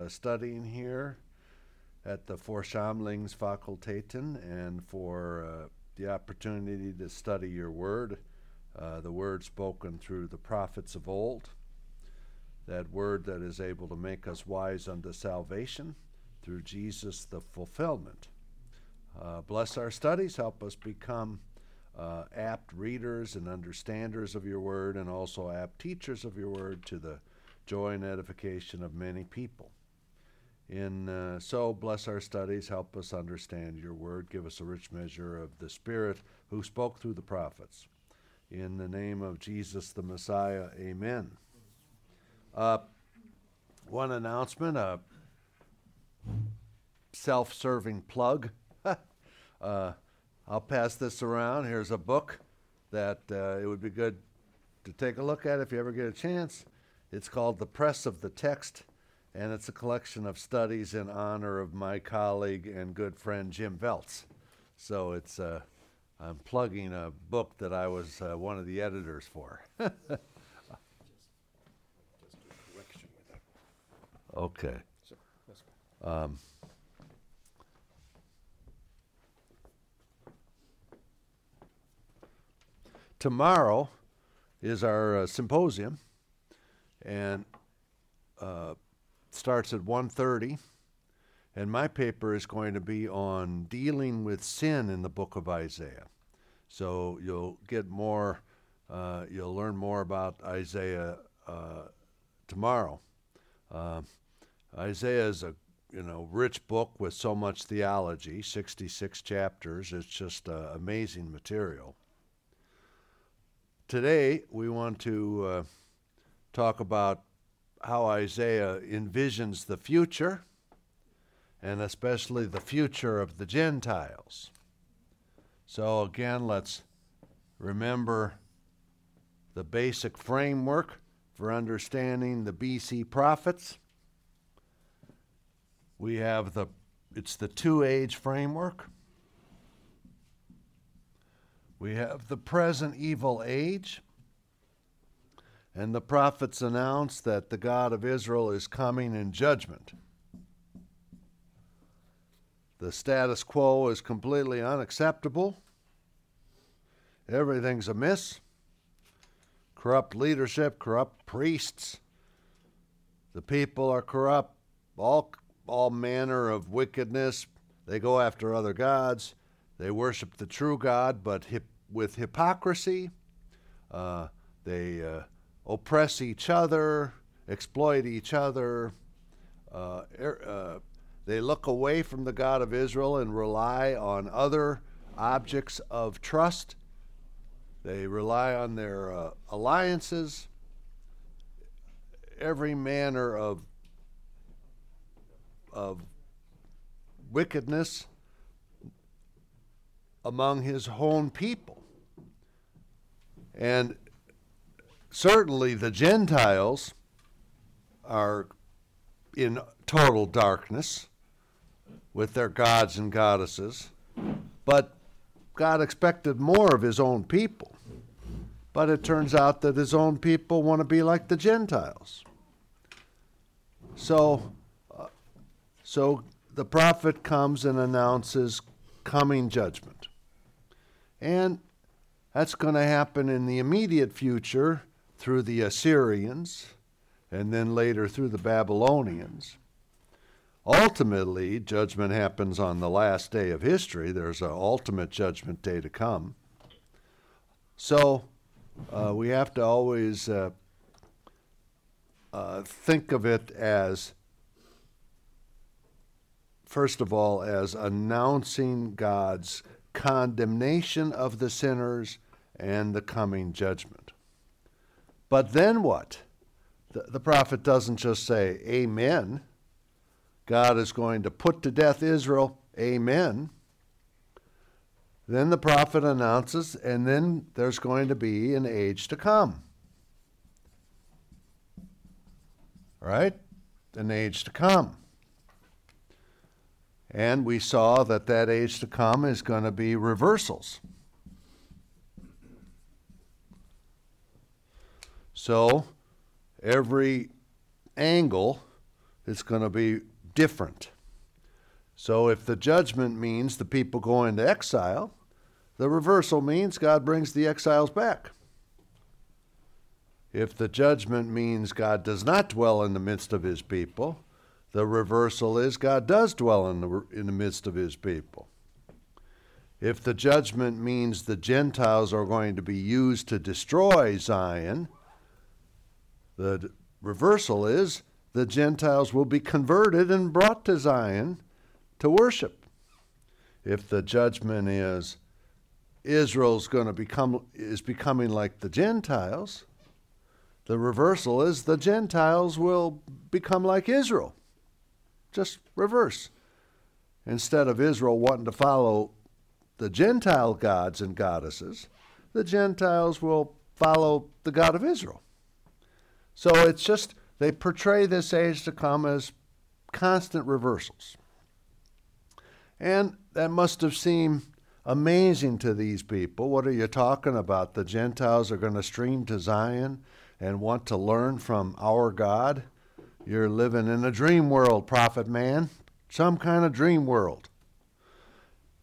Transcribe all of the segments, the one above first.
uh, studying here at the Församlingsfakulteten and for uh, the opportunity to study your word, uh, the word spoken through the prophets of old, that word that is able to make us wise unto salvation through Jesus the fulfillment. Uh, bless our studies, help us become uh, apt readers and understanders of your word, and also apt teachers of your word to the joy and edification of many people. In uh, so, bless our studies, help us understand your word, give us a rich measure of the Spirit who spoke through the prophets. In the name of Jesus the Messiah, amen. Uh, one announcement, a self serving plug. uh, I'll pass this around. Here's a book that uh, it would be good to take a look at if you ever get a chance. It's called The Press of the Text and it's a collection of studies in honor of my colleague and good friend Jim Voelz. So it's uh, I'm plugging a book that I was uh, one of the editors for. okay. Um, tomorrow is our uh, symposium, and uh, starts at 1.30 and my paper is going to be on dealing with sin in the book of isaiah. So you'll get more uh, you'll learn more about isaiah uh, tomorrow. Uh, isaiah is a you know rich book with so much theology 66 chapters. It's just uh, amazing material. Today we want to uh, talk about how Isaiah envisions the future, and especially the future of the Gentiles. So, again, let's remember the basic framework for understanding the BC prophets. We have the it's the two age framework. We have the present evil age. And the prophets announce that the God of Israel is coming in judgment. The status quo is completely unacceptable. Everything's amiss. Corrupt leadership, corrupt priests. The people are corrupt. All, all manner of wickedness. They go after other gods. They worship the true God, but hip, with hypocrisy. Uh, they uh, oppress each other, exploit each other. Uh, er, uh, they look away from the God of Israel and rely on other objects of trust. They rely on their uh, alliances, every manner of, of wickedness among his own people. And certainly the Gentiles are in total darkness with their gods and goddesses, but God expected more of his own people. But it turns out that his own people want to be like the Gentiles. So, uh, so the prophet comes and announces coming judgment. And that's going to happen in the immediate future through the Assyrians and then later through the Babylonians. Ultimately, judgment happens on the last day of history. There's an ultimate judgment day to come. So uh, we have to always uh, uh, think of it as, first of all, as announcing God's condemnation of the sinners and the coming judgment. But then what? The, the prophet doesn't just say, Amen. God is going to put to death Israel. Amen. Then the prophet announces, and then there's going to be an age to come. Right? An age to come. And we saw that that age to come is going to be reversals. So every angle is going to be different. So if the judgment means the people go into exile, the reversal means God brings the exiles back. If the judgment means God does not dwell in the midst of his people, the reversal is God does dwell in the, in the midst of his people. If the judgment means the Gentiles are going to be used to destroy Zion, the reversal is the Gentiles will be converted and brought to Zion to worship. If the judgment is Israel's going to become is becoming like the Gentiles, the reversal is the Gentiles will become like Israel. Just reverse. Instead of Israel wanting to follow the Gentile gods and goddesses, the Gentiles will follow the God of Israel. So it's just, they portray this age to come as constant reversals. And that must have seemed amazing to these people. What are you talking about? The Gentiles are going to stream to Zion and want to learn from our God? You're living in a dream world, prophet man. Some kind of dream world.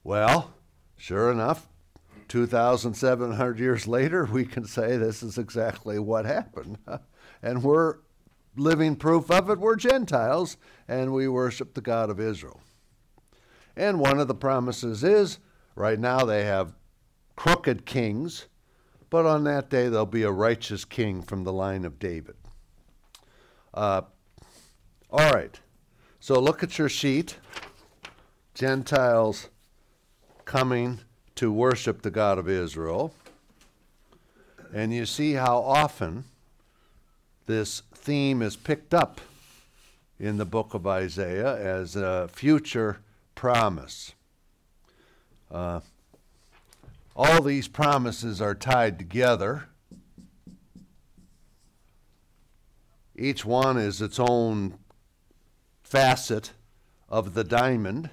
Well, sure enough, 2,700 years later, we can say this is exactly what happened. and we're living proof of it. We're Gentiles, and we worship the God of Israel. And one of the promises is right now they have crooked kings, but on that day there'll be a righteous king from the line of David. Uh, all right, so look at your sheet. Gentiles coming to worship the God of Israel. And you see how often this theme is picked up in the book of Isaiah as a future promise. Uh, all these promises are tied together. Each one is its own facet of the diamond.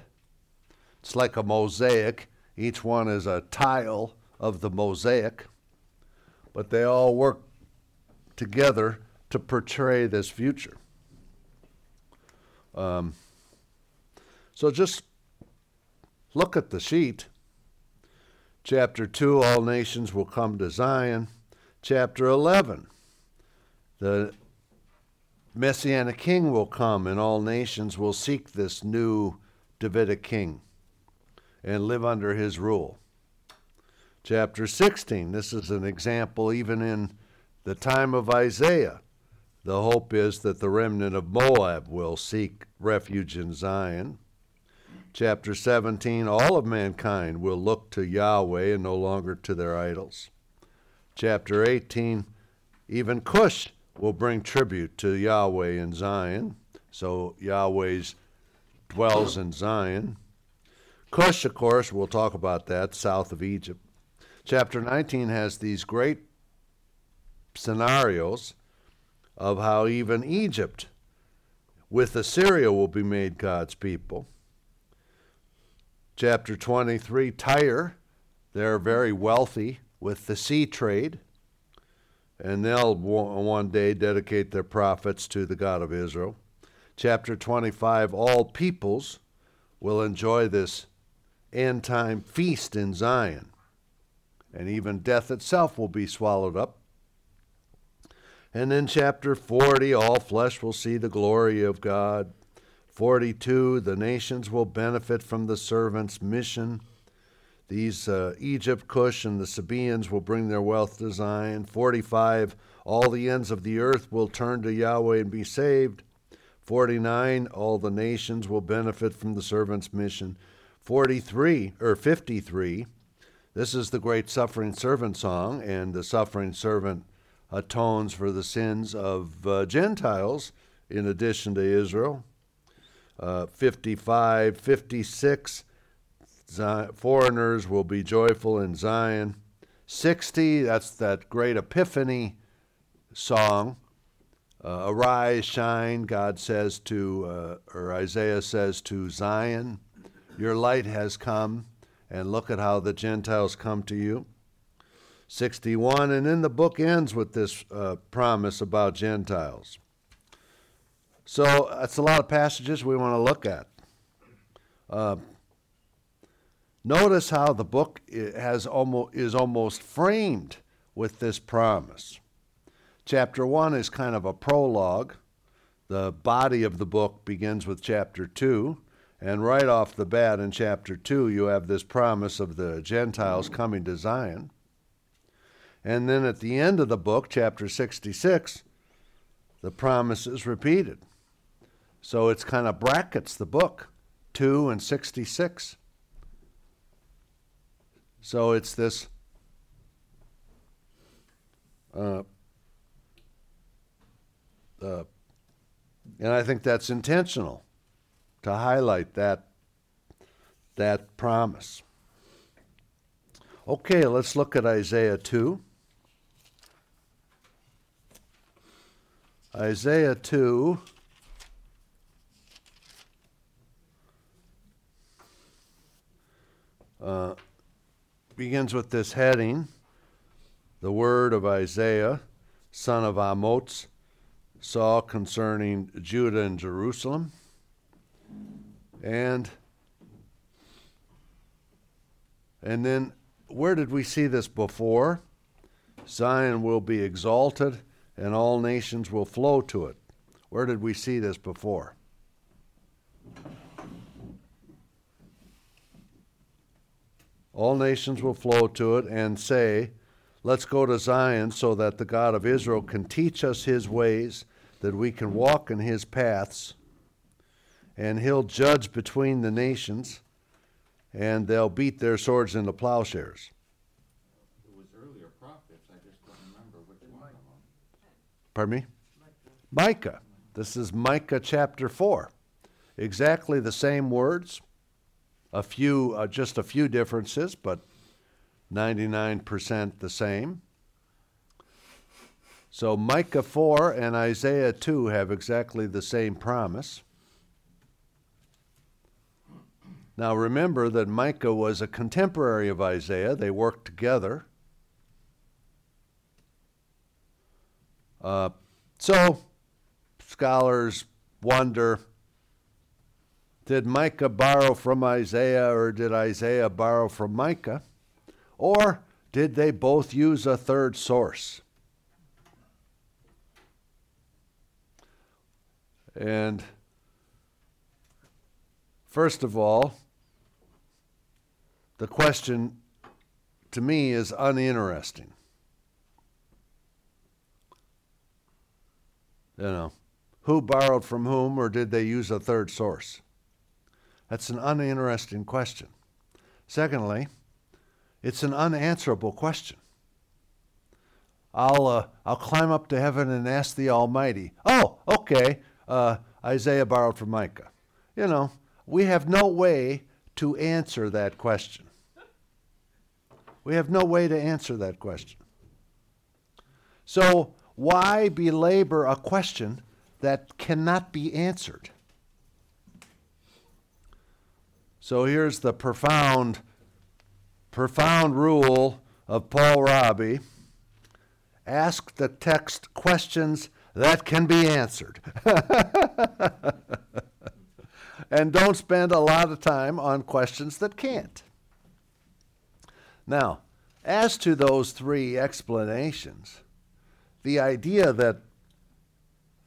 It's like a mosaic. Each one is a tile of the mosaic, but they all work together to portray this future. Um, so just look at the sheet. Chapter 2 All nations will come to Zion. Chapter 11 The Messianic king will come, and all nations will seek this new Davidic king and live under his rule. Chapter 16 This is an example even in the time of Isaiah. The hope is that the remnant of Moab will seek refuge in Zion. Chapter 17 All of mankind will look to Yahweh and no longer to their idols. Chapter 18 Even Cush will bring tribute to Yahweh in Zion. So Yahweh's dwells in Zion. Cush, of course, we'll talk about that, south of Egypt. Chapter 19 has these great scenarios of how even Egypt with Assyria will be made God's people. Chapter 23, Tyre, they're very wealthy with the sea trade, and they'll one day dedicate their profits to the God of Israel. Chapter 25, all peoples will enjoy this end time feast in Zion, and even death itself will be swallowed up and then chapter 40, all flesh will see the glory of God. 42, the nations will benefit from the servant's mission. These uh, Egypt, Cush, and the Sabaeans will bring their wealth to Zion. 45, all the ends of the earth will turn to Yahweh and be saved. 49, all the nations will benefit from the servant's mission. 43, or 53, this is the great suffering servant song, and the suffering servant atones for the sins of uh, Gentiles in addition to Israel. Uh, 55, 56, foreigners will be joyful in Zion. 60, that's that great Epiphany song. Uh, Arise, shine, God says to, uh, or Isaiah says to Zion, Your light has come, and look at how the Gentiles come to you. 61. And then the book ends with this uh, promise about Gentiles. So that's a lot of passages we want to look at. Uh, notice how the book has almost, is almost framed with this promise. Chapter 1 is kind of a prologue. The body of the book begins with chapter 2. And right off the bat in chapter 2, you have this promise of the Gentiles coming to Zion. And then at the end of the book, chapter 66, the promise is repeated. So it's kind of brackets the book 2 and 66. So it's this uh, uh, and I think that's intentional to highlight that that promise. Okay, let's look at Isaiah 2. Isaiah 2 uh, begins with this heading the word of Isaiah, son of Amoz, saw concerning Judah and Jerusalem. And and then where did we see this before? Zion will be exalted and all nations will flow to it. Where did we see this before? All nations will flow to it and say, Let's go to Zion so that the God of Israel can teach us his ways, that we can walk in his paths, and he'll judge between the nations, and they'll beat their swords into plowshares. It was earlier prophets, I just don't remember which one of them. Pardon me? Micah. This is Micah chapter 4. Exactly the same words, a few, uh, just a few differences, but 99% the same. So Micah 4 and Isaiah 2 have exactly the same promise. Now remember that Micah was a contemporary of Isaiah, they worked together. Uh, so scholars wonder did Micah borrow from Isaiah or did Isaiah borrow from Micah? Or did they both use a third source? And first of all, the question to me is uninteresting. You know, who borrowed from whom, or did they use a third source? That's an uninteresting question. Secondly, it's an unanswerable question. I'll, uh, I'll climb up to heaven and ask the Almighty, oh, okay, uh, Isaiah borrowed from Micah. You know, we have no way to answer that question. We have no way to answer that question. So, why belabor a question that cannot be answered? So, here's the profound profound rule of Paul Raabe ask the text questions that can be answered. and don't spend a lot of time on questions that can't. Now, as to those three explanations, the idea that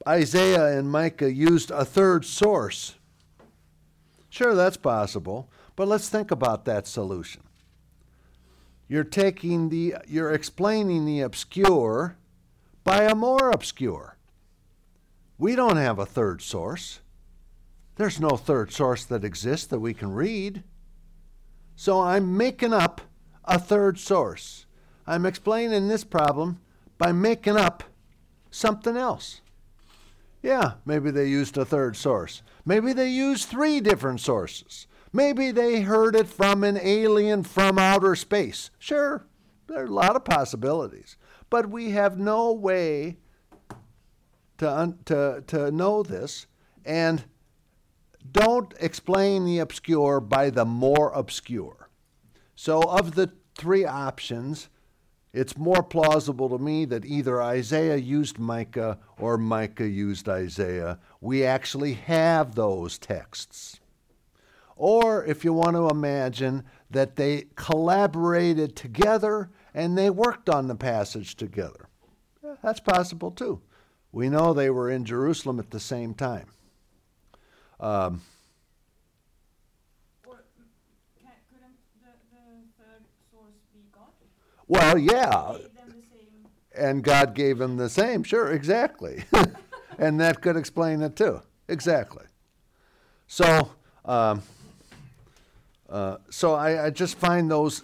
Isaiah and Micah used a third source, sure, that's possible, but let's think about that solution. You're taking the, you're explaining the obscure by a more obscure. We don't have a third source. There's no third source that exists that we can read. So I'm making up a third source. I'm explaining this problem by making up something else. Yeah, maybe they used a third source. Maybe they used three different sources. Maybe they heard it from an alien from outer space. Sure, there are a lot of possibilities. But we have no way to, to, to know this. And don't explain the obscure by the more obscure. So, of the three options, it's more plausible to me that either Isaiah used Micah or Micah used Isaiah. We actually have those texts. Or if you want to imagine that they collaborated together and they worked on the passage together. That's possible too. We know they were in Jerusalem at the same time. Um, Or can, couldn't the, the third source be God? Well, yeah, Gave them the same. and God gave him the same. Sure, exactly. and that could explain it too. Exactly. So, um, uh, so I, I just find those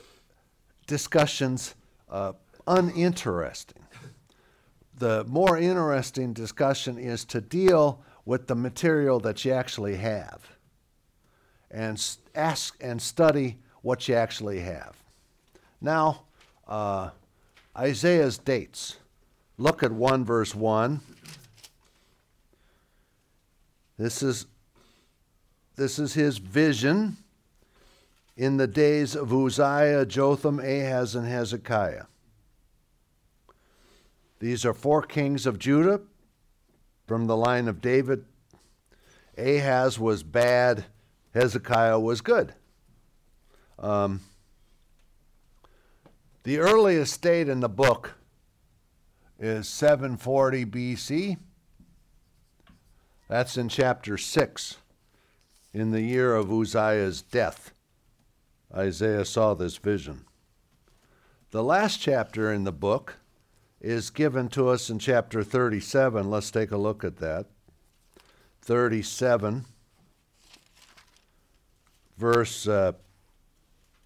discussions uh, uninteresting. The more interesting discussion is to deal with the material that you actually have and ask and study what you actually have. Now, uh, Isaiah's dates. Look at 1 verse 1. This is this is his vision in the days of Uzziah, Jotham, Ahaz, and Hezekiah. These are four kings of Judah from the line of David. Ahaz was bad, Hezekiah was good. Um, the earliest date in the book is 740 BC. That's in chapter 6, in the year of Uzziah's death. Isaiah saw this vision. The last chapter in the book is given to us in chapter 37. Let's take a look at that. 37, verse uh,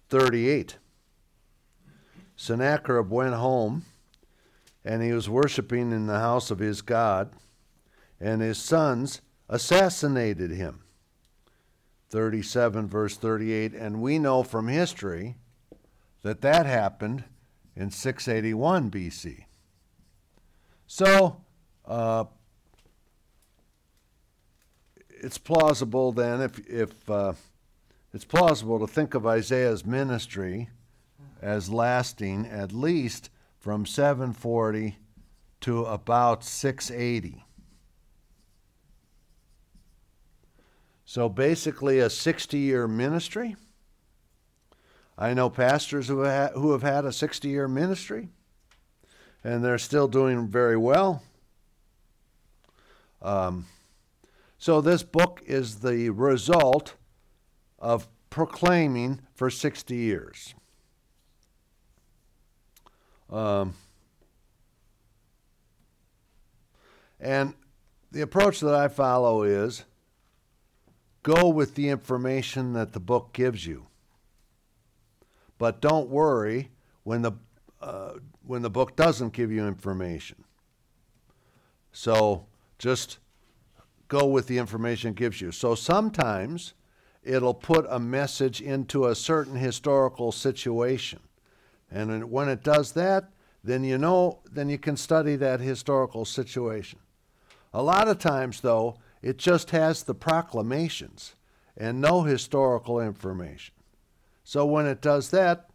38. Sennacherib went home, and he was worshiping in the house of his God, and his sons assassinated him. 37, verse 38. And we know from history that that happened in 681 BC. So, uh, it's plausible then, if, if uh, it's plausible to think of Isaiah's ministry as lasting at least from 740 to about 680. So basically, a 60 year ministry. I know pastors who, have had a 60 year ministry, and they're still doing very well. Um, so, this book is the result of proclaiming for 60 years. Um, and the approach that I follow is go with the information that the book gives you. But don't worry when the, uh, when the book doesn't give you information. So just go with the information it gives you. So sometimes it'll put a message into a certain historical situation. And when it does that, then you know, then you can study that historical situation. A lot of times, though, it just has the proclamations and no historical information. So when it does that,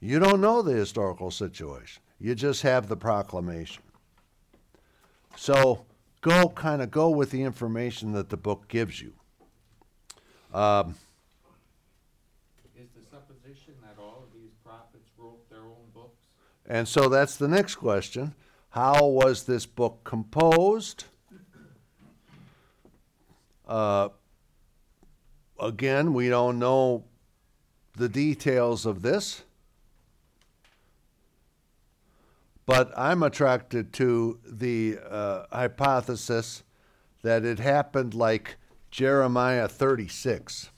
you don't know the historical situation. You just have the proclamation. So go kind of go with the information that the book gives you. Um, Is the supposition that all of these prophets wrote their own books? And so that's the next question. How was this book composed? Uh, again, we don't know the details of this, but I'm attracted to the uh, hypothesis that it happened like Jeremiah 36.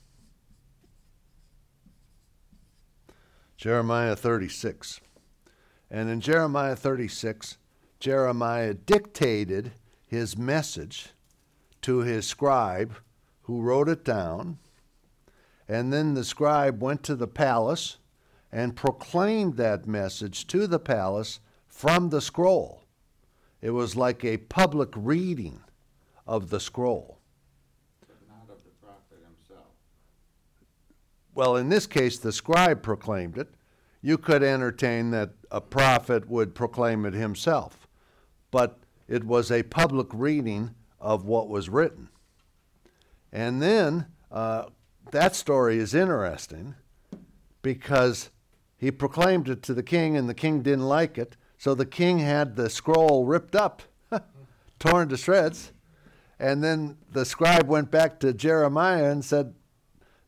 Jeremiah 36. And in Jeremiah 36, Jeremiah dictated his message to his scribe who wrote it down. And then the scribe went to the palace and proclaimed that message to the palace from the scroll. It was like a public reading of the scroll. but not of the prophet himself. Well, in this case, the scribe proclaimed it. you could entertain that a prophet would proclaim it himself, but it was a public reading of what was written. And then uh, that story is interesting because he proclaimed it to the king, and the king didn't like it. So the king had the scroll ripped up, torn to shreds. And then the scribe went back to Jeremiah and said,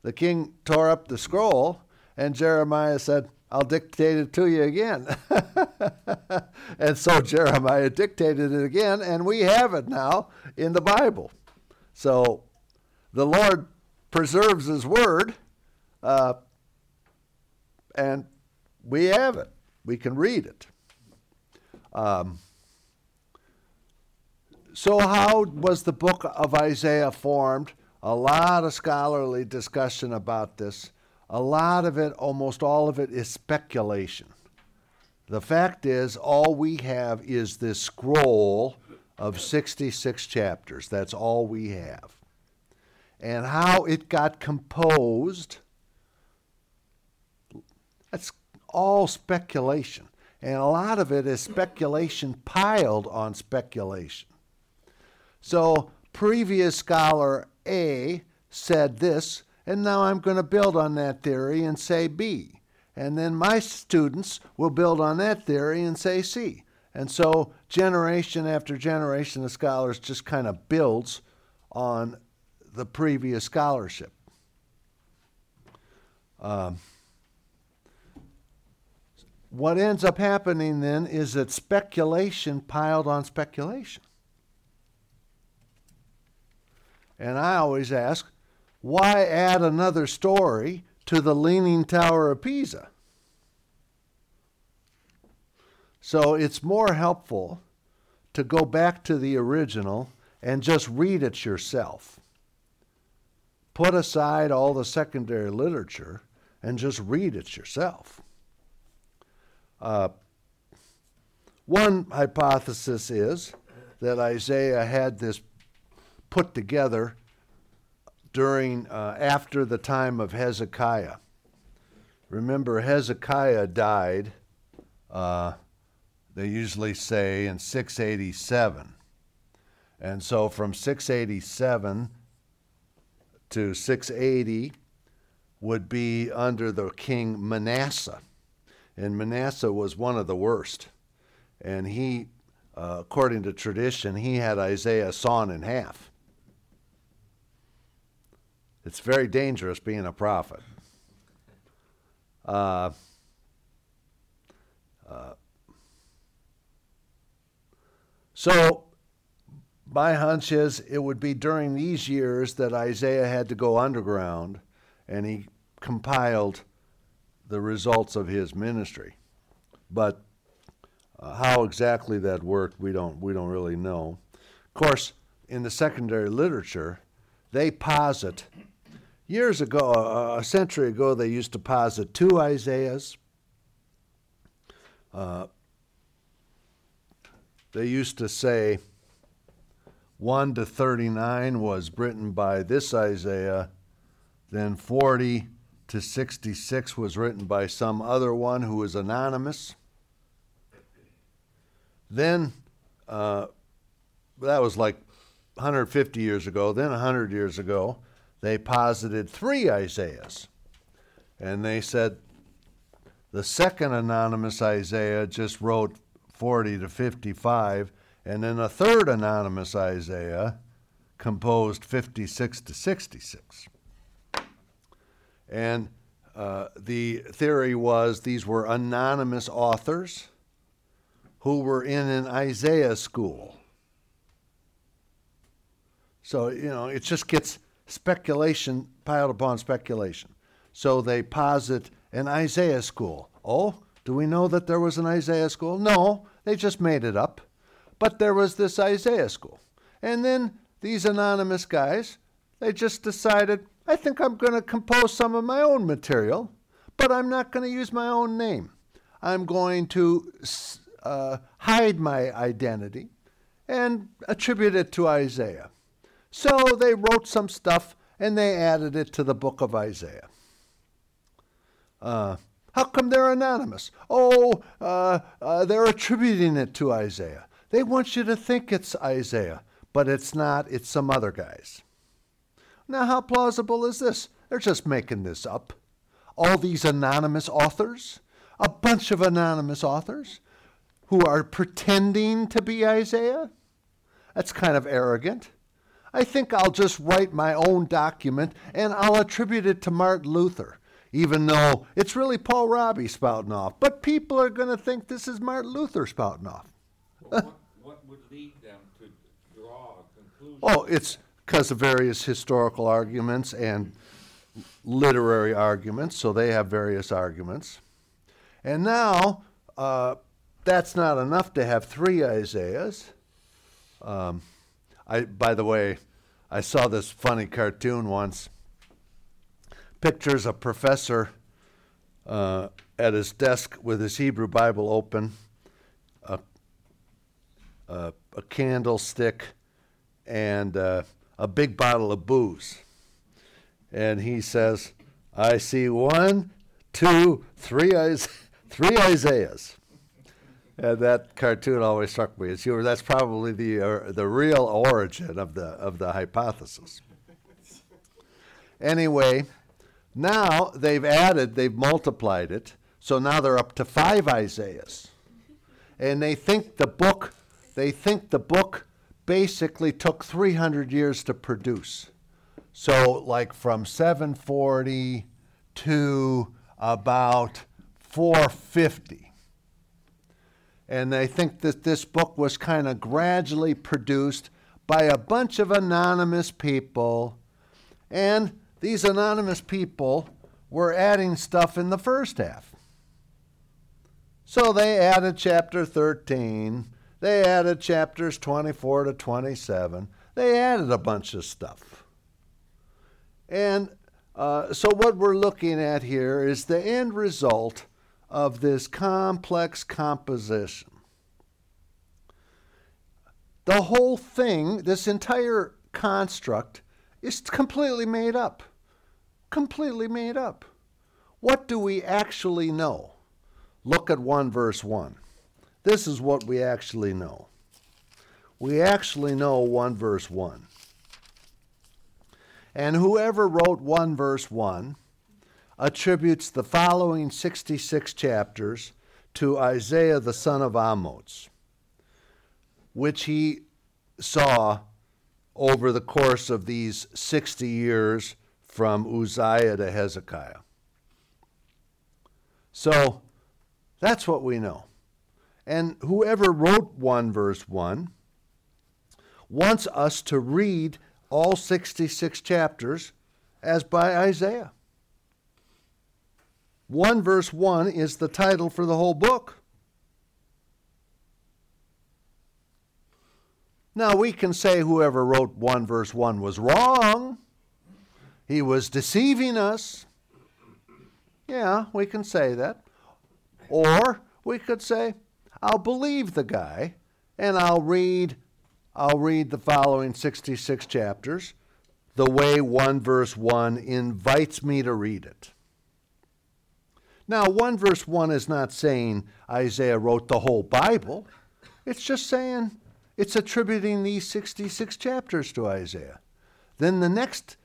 The king tore up the scroll. And Jeremiah said, I'll dictate it to you again. and so Jeremiah dictated it again, and we have it now in the Bible. So the Lord preserves His word, uh, and we have it. We can read it. Um, so, how was the book of Isaiah formed? A lot of scholarly discussion about this. A lot of it, almost all of it, is speculation. The fact is, all we have is this scroll of 66 chapters. That's all we have. And how it got composed, that's all speculation. And a lot of it is speculation piled on speculation. So, previous scholar A said this, and now I'm going to build on that theory and say B. And then my students will build on that theory and say C. And so, generation after generation of scholars just kind of builds on the previous scholarship. Um, what ends up happening then is that speculation piled on speculation. And I always ask, why add another story to the Leaning Tower of Pisa? So it's more helpful to go back to the original and just read it yourself. Put aside all the secondary literature and just read it yourself. Uh, one hypothesis is that Isaiah had this put together during uh, after the time of Hezekiah. Remember, Hezekiah died. Uh, they usually say in 687, and so from 687 to 680 would be under the king Manasseh and Manasseh was one of the worst. And he, uh, according to tradition, he had Isaiah sawn in half. It's very dangerous being a prophet. Uh, uh, so, my hunch is it would be during these years that Isaiah had to go underground and he compiled the results of his ministry. But uh, how exactly that worked, we don't, we don't really know. Of course, in the secondary literature, they posit. Years ago, a century ago, they used to posit two Isaiahs. Uh, they used to say 1 to 39 was written by this Isaiah, then 40 to 66 was written by some other one who was anonymous. Then, uh, that was like 150 years ago. Then, 100 years ago, they posited three Isaiahs. And they said the second anonymous Isaiah just wrote 40 to 55, and then a third anonymous Isaiah composed 56 to 66. And uh, the theory was these were anonymous authors who were in an Isaiah school. So, you know, it just gets speculation piled upon speculation. So they posit an Isaiah school. Oh, do we know that there was an Isaiah school? No, they just made it up. But there was this Isaiah school. And then these anonymous guys, they just decided, I think I'm going to compose some of my own material, but I'm not going to use my own name. I'm going to uh, hide my identity and attribute it to Isaiah. So they wrote some stuff and they added it to the book of Isaiah. Uh, How come they're anonymous? Oh, uh, uh, they're attributing it to Isaiah. They want you to think it's Isaiah, but it's not, it's some other guys. Now, how plausible is this? They're just making this up. All these anonymous authors, a bunch of anonymous authors who are pretending to be Isaiah. That's kind of arrogant. I think I'll just write my own document and I'll attribute it to Martin Luther, even though it's really Paul Raabe spouting off. But people are going to think this is Martin Luther spouting off. But what, what would lead them to draw a conclusion? Oh, it's because of various historical arguments and literary arguments, so they have various arguments. And now, uh, that's not enough to have three Isaiahs. Um, I, by the way, I saw this funny cartoon once. Pictures a professor uh, at his desk with his Hebrew Bible open, a, a, a candlestick, and uh, a big bottle of booze. And he says, I see one, two, three, three Isaiahs. And that cartoon always struck me. It's, you that's probably the, uh, the real origin of the, of the hypothesis. Anyway, now they've added, they've multiplied it, so now they're up to five Isaiahs. And they think the book, they think the book basically took 300 years to produce. So, like from 740 to about 450 and they think that this book was kind of gradually produced by a bunch of anonymous people. And these anonymous people were adding stuff in the first half. So they added chapter 13, they added chapters 24 to 27, they added a bunch of stuff. And uh, so, what we're looking at here is the end result of this complex composition. The whole thing, this entire construct, is completely made up. Completely made up. What do we actually know? Look at 1 verse 1. This is what we actually know. We actually know 1 verse 1. And whoever wrote 1 verse 1 attributes the following 66 chapters to Isaiah the son of Amoz, which he saw over the course of these 60 years from Uzziah to Hezekiah. So that's what we know. And whoever wrote 1 verse 1 wants us to read all 66 chapters as by Isaiah. 1 verse 1 is the title for the whole book. Now, we can say whoever wrote 1 verse 1 was wrong. He was deceiving us. Yeah, we can say that. Or we could say, I'll believe the guy and I'll read I'll read the following 66 chapters the way 1 verse 1 invites me to read it. Now, 1 verse 1 is not saying Isaiah wrote the whole Bible. It's just saying it's attributing these 66 chapters to Isaiah. Then the next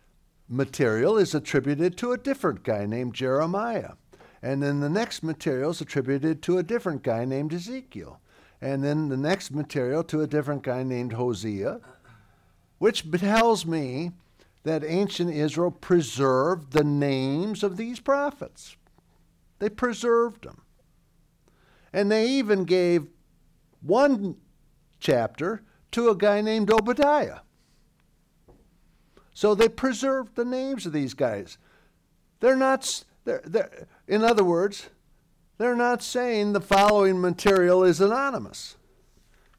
material is attributed to a different guy named Jeremiah. And then the next material is attributed to a different guy named Ezekiel. And then the next material to a different guy named Hosea, which tells me that ancient Israel preserved the names of these prophets. They preserved them. And they even gave one chapter to a guy named Obadiah. So they preserved the names of these guys. They're not, they're, they're, in other words, they're not saying the following material is anonymous.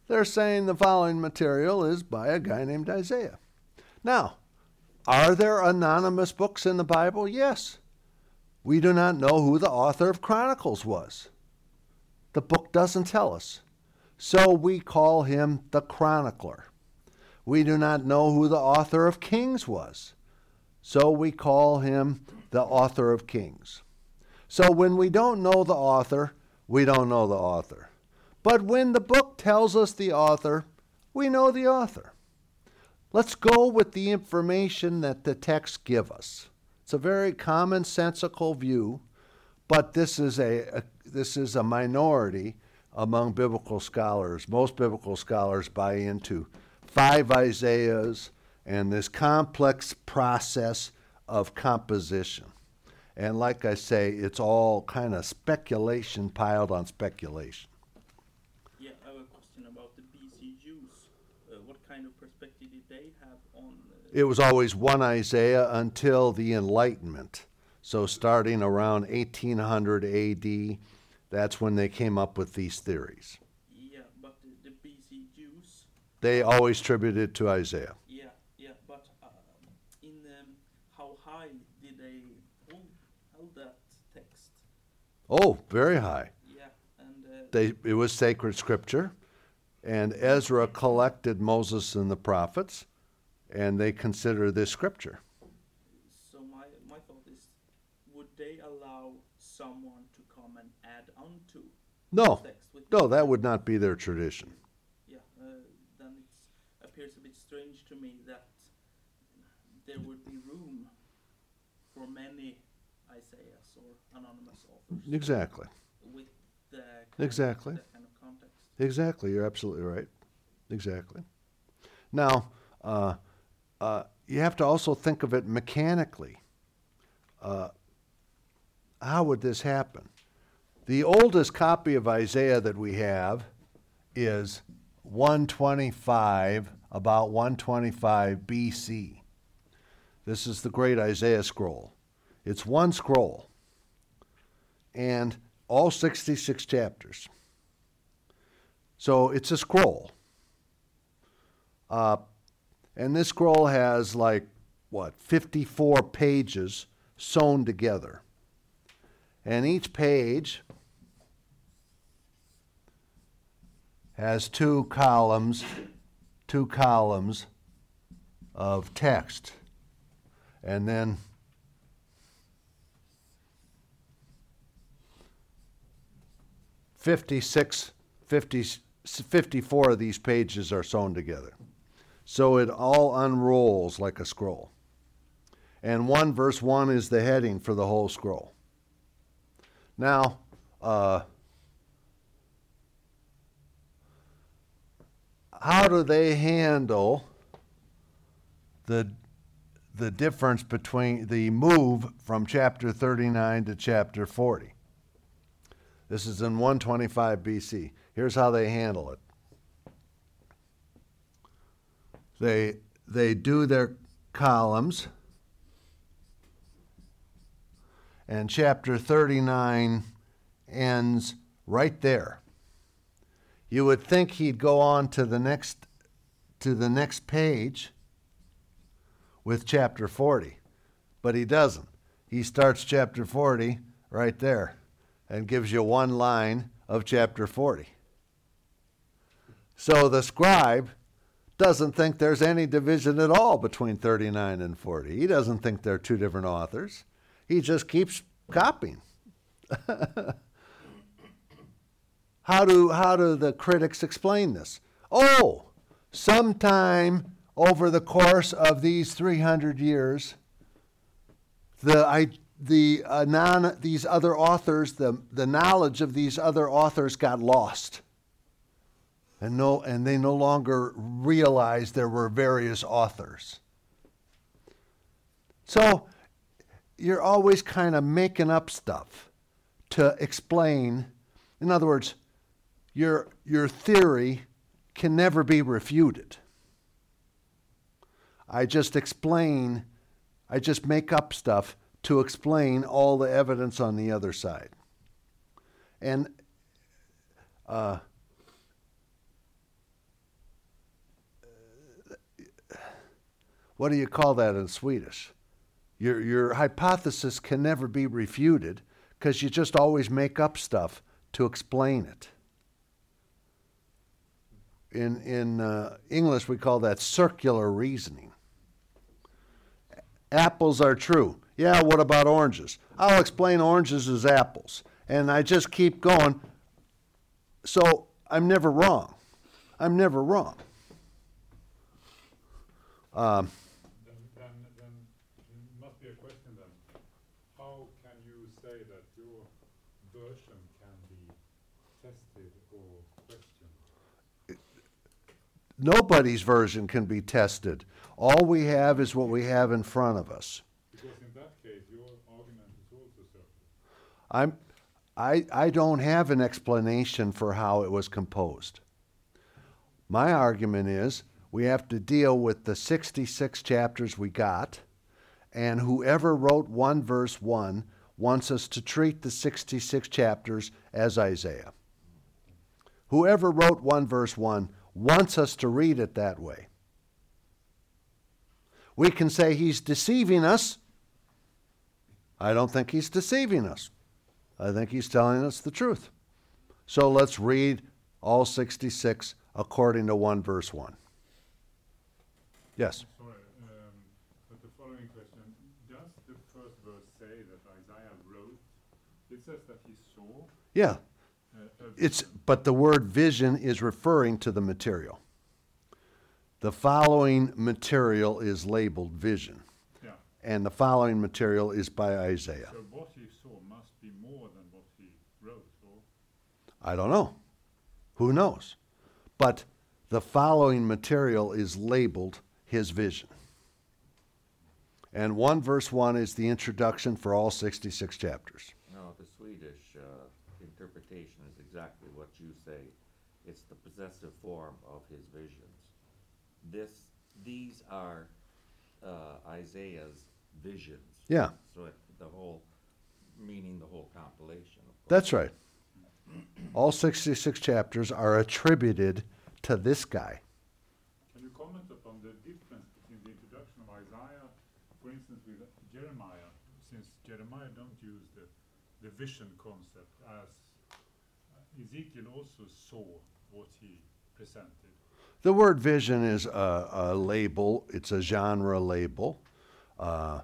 They're saying the following material is by a guy named Isaiah. Now, are there anonymous books in the Bible? Yes. We do not know who the author of Chronicles was. The book doesn't tell us. So we call him the chronicler. We do not know who the author of Kings was. So we call him the author of Kings. So when we don't know the author, we don't know the author. But when the book tells us the author, we know the author. Let's go with the information that the texts give us. It's a very commonsensical view, but this is a, a this is a minority among biblical scholars. Most biblical scholars buy into five Isaiahs and this complex process of composition. And like I say, it's all kind of speculation piled on speculation. Yeah, I have a question about the BC Jews. Uh, what kind of perspective did they have on? Uh, It was always one Isaiah until the Enlightenment. So starting around 1800 AD, that's when they came up with these theories. yeah, but the, the BC Jews. They always attributed to Isaiah. Yeah, yeah, but um, in um, how high did they hold, hold that text? Oh, very high. Yeah, and uh, They, it was sacred scripture, and Ezra collected Moses and the prophets, and they consider this scripture. so my my thought is, would they allow someone to come and add on to No, text with no, that would not be their tradition. Yeah, uh, then it appears a bit strange to me that there would be room for many Isaiahs or anonymous authors Exactly. with the kind Exactly. kind of context. Exactly. You're absolutely right. Exactly. Now, uh, uh, you have to also think of it mechanically. Uh, how would this happen? The oldest copy of Isaiah that we have is 125, about 125 BC. This is the great Isaiah scroll. It's one scroll and all 66 chapters. So it's a scroll. Uh, and this scroll has like, what, 54 pages sewn together. And each page has two columns, two columns of text. And then Fifty-six, fifty, 54 of these pages are sewn together. So it all unrolls like a scroll. And 1 verse 1 is the heading for the whole scroll. Now, uh, how do they handle the, the difference between the move from chapter 39 to chapter 40? This is in 125 BC. Here's how they handle it. They they do their columns and chapter 39 ends right there. You would think he'd go on to the next to the next page with chapter 40, but he doesn't. He starts chapter 40 right there and gives you one line of chapter 40. So the scribe doesn't think there's any division at all between 39 and 40. He doesn't think they're two different authors. He just keeps copying. how do how do the critics explain this? Oh, sometime over the course of these 300 years, the I, the uh, non these other authors the the knowledge of these other authors got lost and no and they no longer realized there were various authors. So you're always kind of making up stuff to explain. In other words your your theory can never be refuted. I just explain i just make up stuff to explain all the evidence on the other side. And uh, what do you call that in Swedish? Your, your hypothesis can never be refuted because you just always make up stuff to explain it. In, in uh, English, we call that circular reasoning. Apples are true. Yeah, what about oranges? I'll explain oranges as apples. And I just keep going. So I'm never wrong. I'm never wrong. Um, Then, then, then it must be a question then. How can you say that your version can be tested or questioned? Nobody's version can be tested. All we have is what we have in front of us. Because in that case, your argument is also circular. I'm, I, I don't have an explanation for how it was composed. My argument is we have to deal with the 66 chapters we got, and whoever wrote 1 verse 1 wants us to treat the 66 chapters as Isaiah. Whoever wrote 1 verse 1 wants us to read it that way. We can say he's deceiving us. I don't think he's deceiving us. I think he's telling us the truth. So let's read all 66 according to 1 verse 1. Yes. Sorry, um, but the following question, does the first verse say that Isaiah wrote? It says that he saw. Yeah. It's but the word vision is referring to the material. The following material is labeled vision, Yeah, and the following material is by Isaiah. so what he saw must be more than what he wrote, or? I don't know. Who knows? But the following material is labeled his vision. And 1 verse 1 is the introduction for all 66 chapters. No, the Swedish, uh, interpretation is exactly what you say. It's the possessive form of his visions. This, these are, uh, Isaiah's visions. Yeah, So it, the whole, meaning the whole compilation. of that's right. All 66 chapters are attributed to this guy. Can you comment upon the difference between the introduction of Isaiah, for instance, with Jeremiah, since Jeremiah don't use the, the vision concept as uh, Ezekiel also saw what he presented. The word vision is a, a label, it's a genre label. Uh,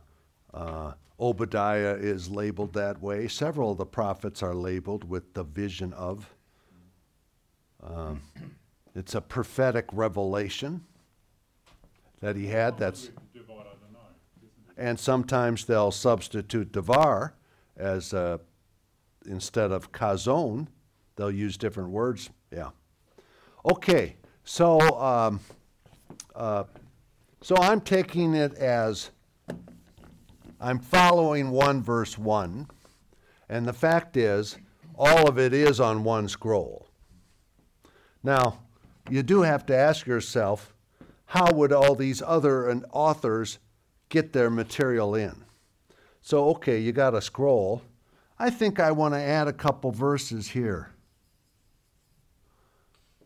uh, Obadiah is labeled that way. Several of the prophets are labeled with the vision of. Um, it's a prophetic revelation that he had. That's and sometimes they'll substitute devar as uh, instead of kazon. They'll use different words. Yeah. Okay. So um, uh, so I'm taking it as I'm following one verse one, and the fact is, all of it is on one scroll. Now, you do have to ask yourself, how would all these other authors get their material in? So, okay, you got a scroll. I think I want to add a couple verses here.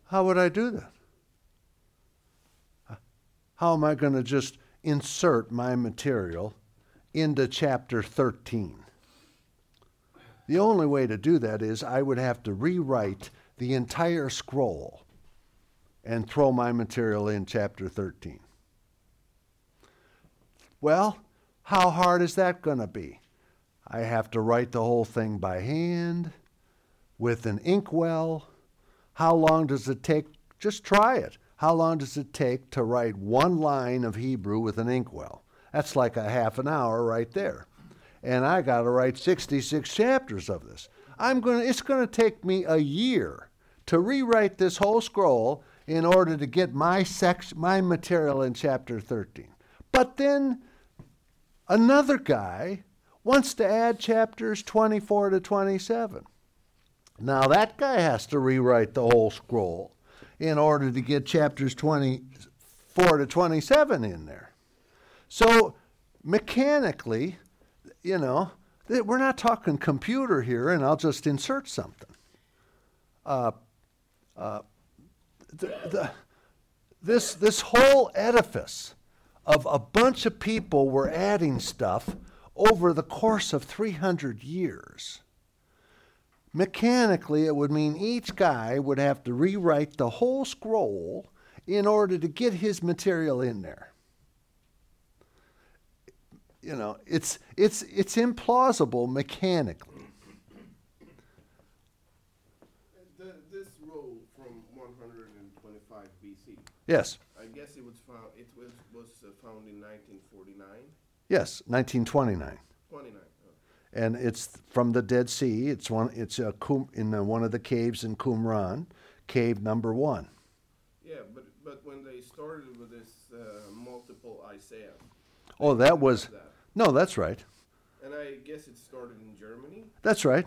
How would I do that? How am I going to just insert my material into chapter 13? The only way to do that is I would have to rewrite the entire scroll and throw my material in chapter 13. Well, how hard is that going to be? I have to write the whole thing by hand with an inkwell. How long does it take? Just try it. How long does it take to write one line of Hebrew with an inkwell? That's like a half an hour right there. And I got to write 66 chapters of this. I'm going to it's going to take me a year to rewrite this whole scroll in order to get my section my material in chapter 13. But then another guy wants to add chapters 24 to 27. Now that guy has to rewrite the whole scroll in order to get chapters 24 to 27 in there. So mechanically, you know, we're not talking computer here, and I'll just insert something. Uh, uh, the, the, this, this whole edifice of a bunch of people were adding stuff over the course of 300 years. Mechanically, it would mean each guy would have to rewrite the whole scroll in order to get his material in there. you know, it's it's it's implausible mechanically. This roll from 125 BC, Yes, I guess it was found. It was was found in 1949, yes, 1929. 29. and it's from the Dead Sea. It's one. It's a in uh one of the caves in Qumran, cave number one. Yeah, but but when they started with this uh, multiple Isaiah, Oh, that was that, no. That's right. and I guess it started in Germany. That's right.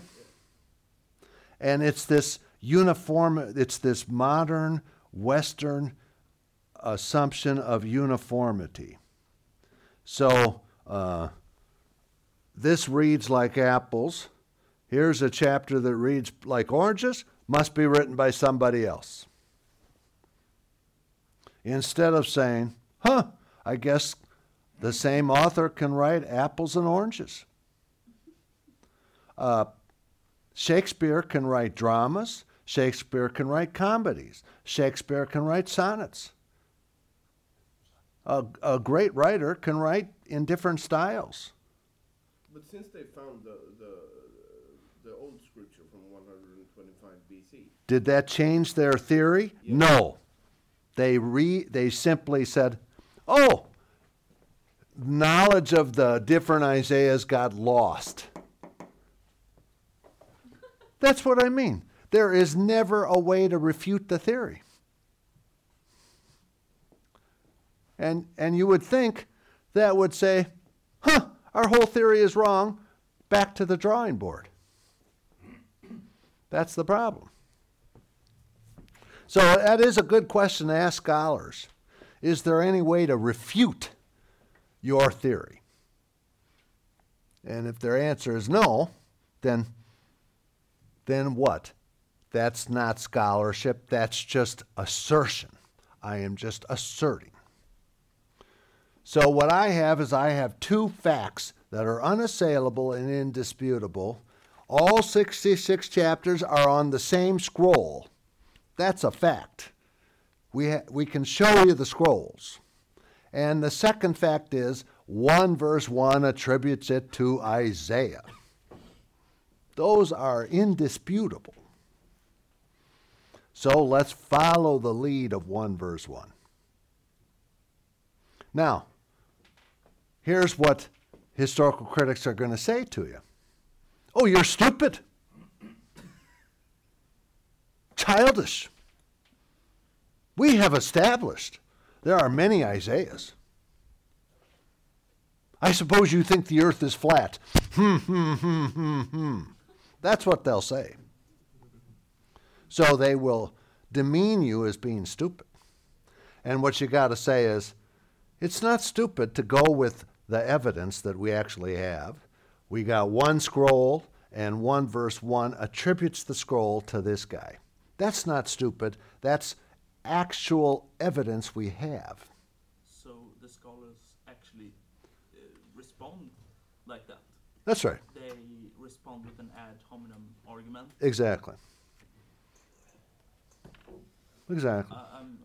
And it's this uniform. It's this modern Western assumption of uniformity. So uh, this reads like apples. Here's a chapter that reads like oranges. Must be written by somebody else. Instead of saying, "Huh, I guess the same author can write apples and oranges." Uh, Shakespeare can write dramas. Shakespeare can write comedies. Shakespeare can write sonnets. A, a great writer can write in different styles. But since they found the the the old scripture from 125 BC, Did that change their theory? Yeah. No. They re they simply said, "Oh, knowledge of the different Isaiahs got lost." That's what I mean. There is never a way to refute the theory. And and you would think that would say, "Huh, our whole theory is wrong. Back to the drawing board." That's the problem. So that is a good question to ask scholars. Is there any way to refute your theory? And if their answer is no, then then what? That's not scholarship, that's just assertion. I am just asserting. So what I have is I have two facts that are unassailable and indisputable. All 66 chapters are on the same scroll. That's a fact. We, ha- we can show you the scrolls. And the second fact is 1 verse 1 attributes it to Isaiah. Those are indisputable. So let's follow the lead of 1 verse 1. Now, here's what historical critics are going to say to you Oh, you're stupid, childish. We have established there are many Isaiahs. I suppose you think the earth is flat. Hmm, hmm, hmm, hmm, hmm. That's what they'll say. So they will demean you as being stupid. And what you got to say is, it's not stupid to go with the evidence that we actually have. We got one scroll, and one verse one attributes the scroll to this guy. That's not stupid. That's actual evidence we have. So the scholars actually uh, respond like that. That's right. They respond with an ad hominem argument. Exactly. Exactly. I, I'm, confounded.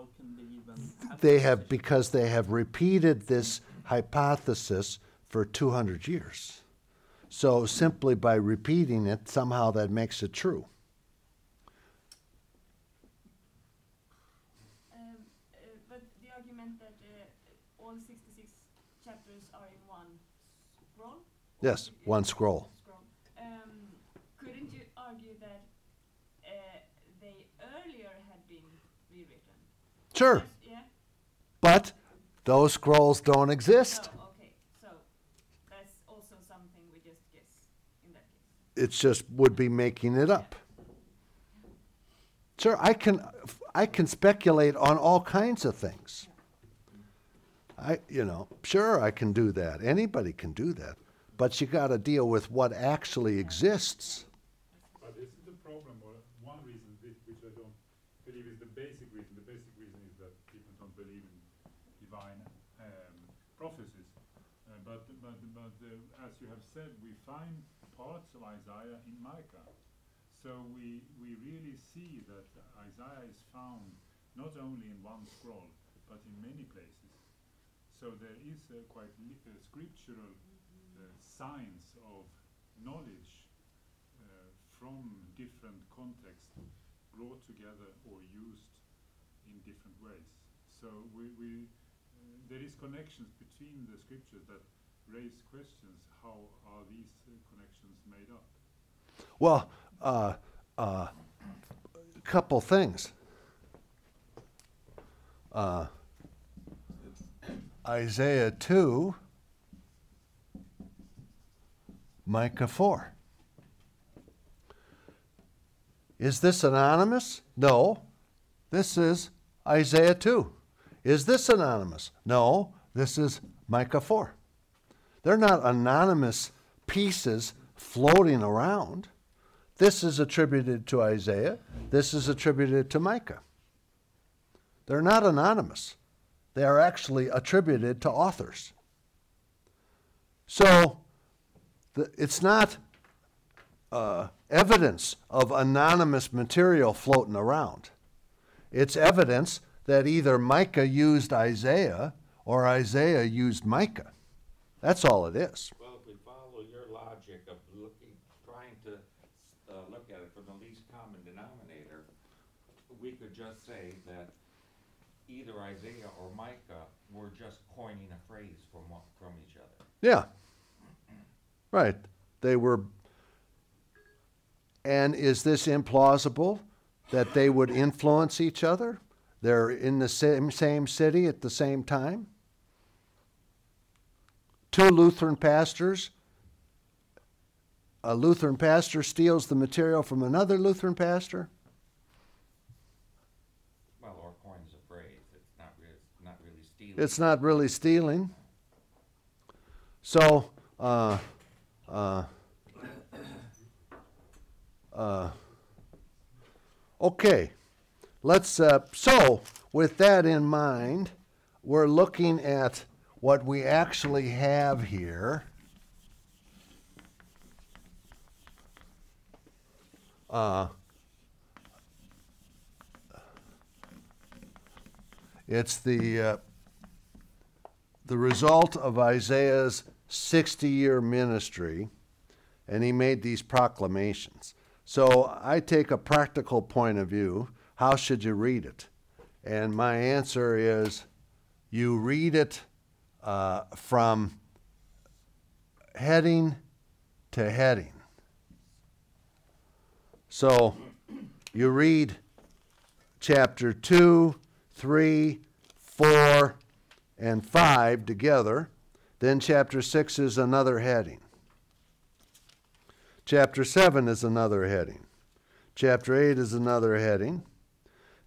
How can they even have They have, because they have repeated this hypothesis for 200 years. So simply by repeating it, somehow that makes it true. Um, uh, but the argument that uh, all 66 chapters are in one scroll? Yes, one scroll. Scroll. Um, couldn't you argue that uh, they earlier had been rewritten? Sure, Yeah? but those scrolls don't exist. No, okay. So that's also something we just guess in that case. It's just would be making it up. Sure, I can I can speculate on all kinds of things. I you know, sure I can do that. Anybody can do that. But you got to deal with what actually exists. But this is the problem, or one reason which, which I don't believe is the basic reason. The basic reason is that people don't believe in divine um, prophecies. Uh, but but but uh, as you have said, we find parts of Isaiah in Micah. So we we really see that Isaiah is found not only in one scroll, but in many places. So there is a quite li- uh, scriptural uh, signs of knowledge uh, from different contexts brought together or used in different ways. So we, we uh, there is connections between the scriptures that raise questions. How are these connections made up? Well, uh, uh, couple things. Uh, Isaiah 2, Micah 4. Is this anonymous? No. This is Isaiah 2. Is this anonymous? No. This is Micah 4. They're not anonymous pieces floating around. This is attributed to Isaiah. This is attributed to Micah. They're not anonymous. They are actually attributed to authors. So it's not uh, evidence of anonymous material floating around. It's evidence that either Micah used Isaiah or Isaiah used Micah. That's all it is. Well, if we follow your logic of looking, trying to, uh, look at it from the least common denominator, we could just say that either Isaiah or Micah were just coining a phrase from one, from each other. Yeah. Right. They were. And is this implausible that they would influence each other? They're in the same, same city at the same time? Two Lutheran pastors. A Lutheran pastor steals the material from another Lutheran pastor. Well, or coins a phrase, it's not really, not really stealing. It's not really stealing. So, uh, uh, uh, okay, let's. Uh, so, with that in mind, we're looking at what we actually have here. Uh, it's the uh, the result of Isaiah's 60 year ministry, and he made these proclamations. So I take a practical point of view. How should you read it? And my answer is you read it uh, from heading to heading. So you read chapter 2, 3, 4, and 5 together. Then chapter 6 is another heading. Chapter 7 is another heading. Chapter 8 is another heading.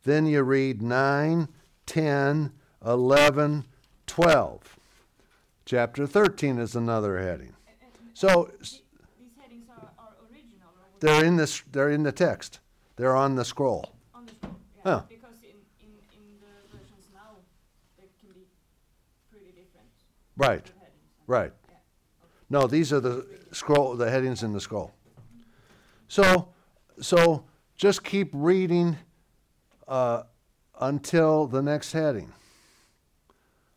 Then you read 9, 10, 11, 12. Chapter 13 is another heading. So These headings are, are original or they're in this they're in the text. They're on the scroll. on the scroll, yeah, Yeah. because in, in, in the versions now, they can be pretty different. Right. Right. Yeah. No, these are the scroll the headings in the scroll. So so just keep reading uh, until the next heading.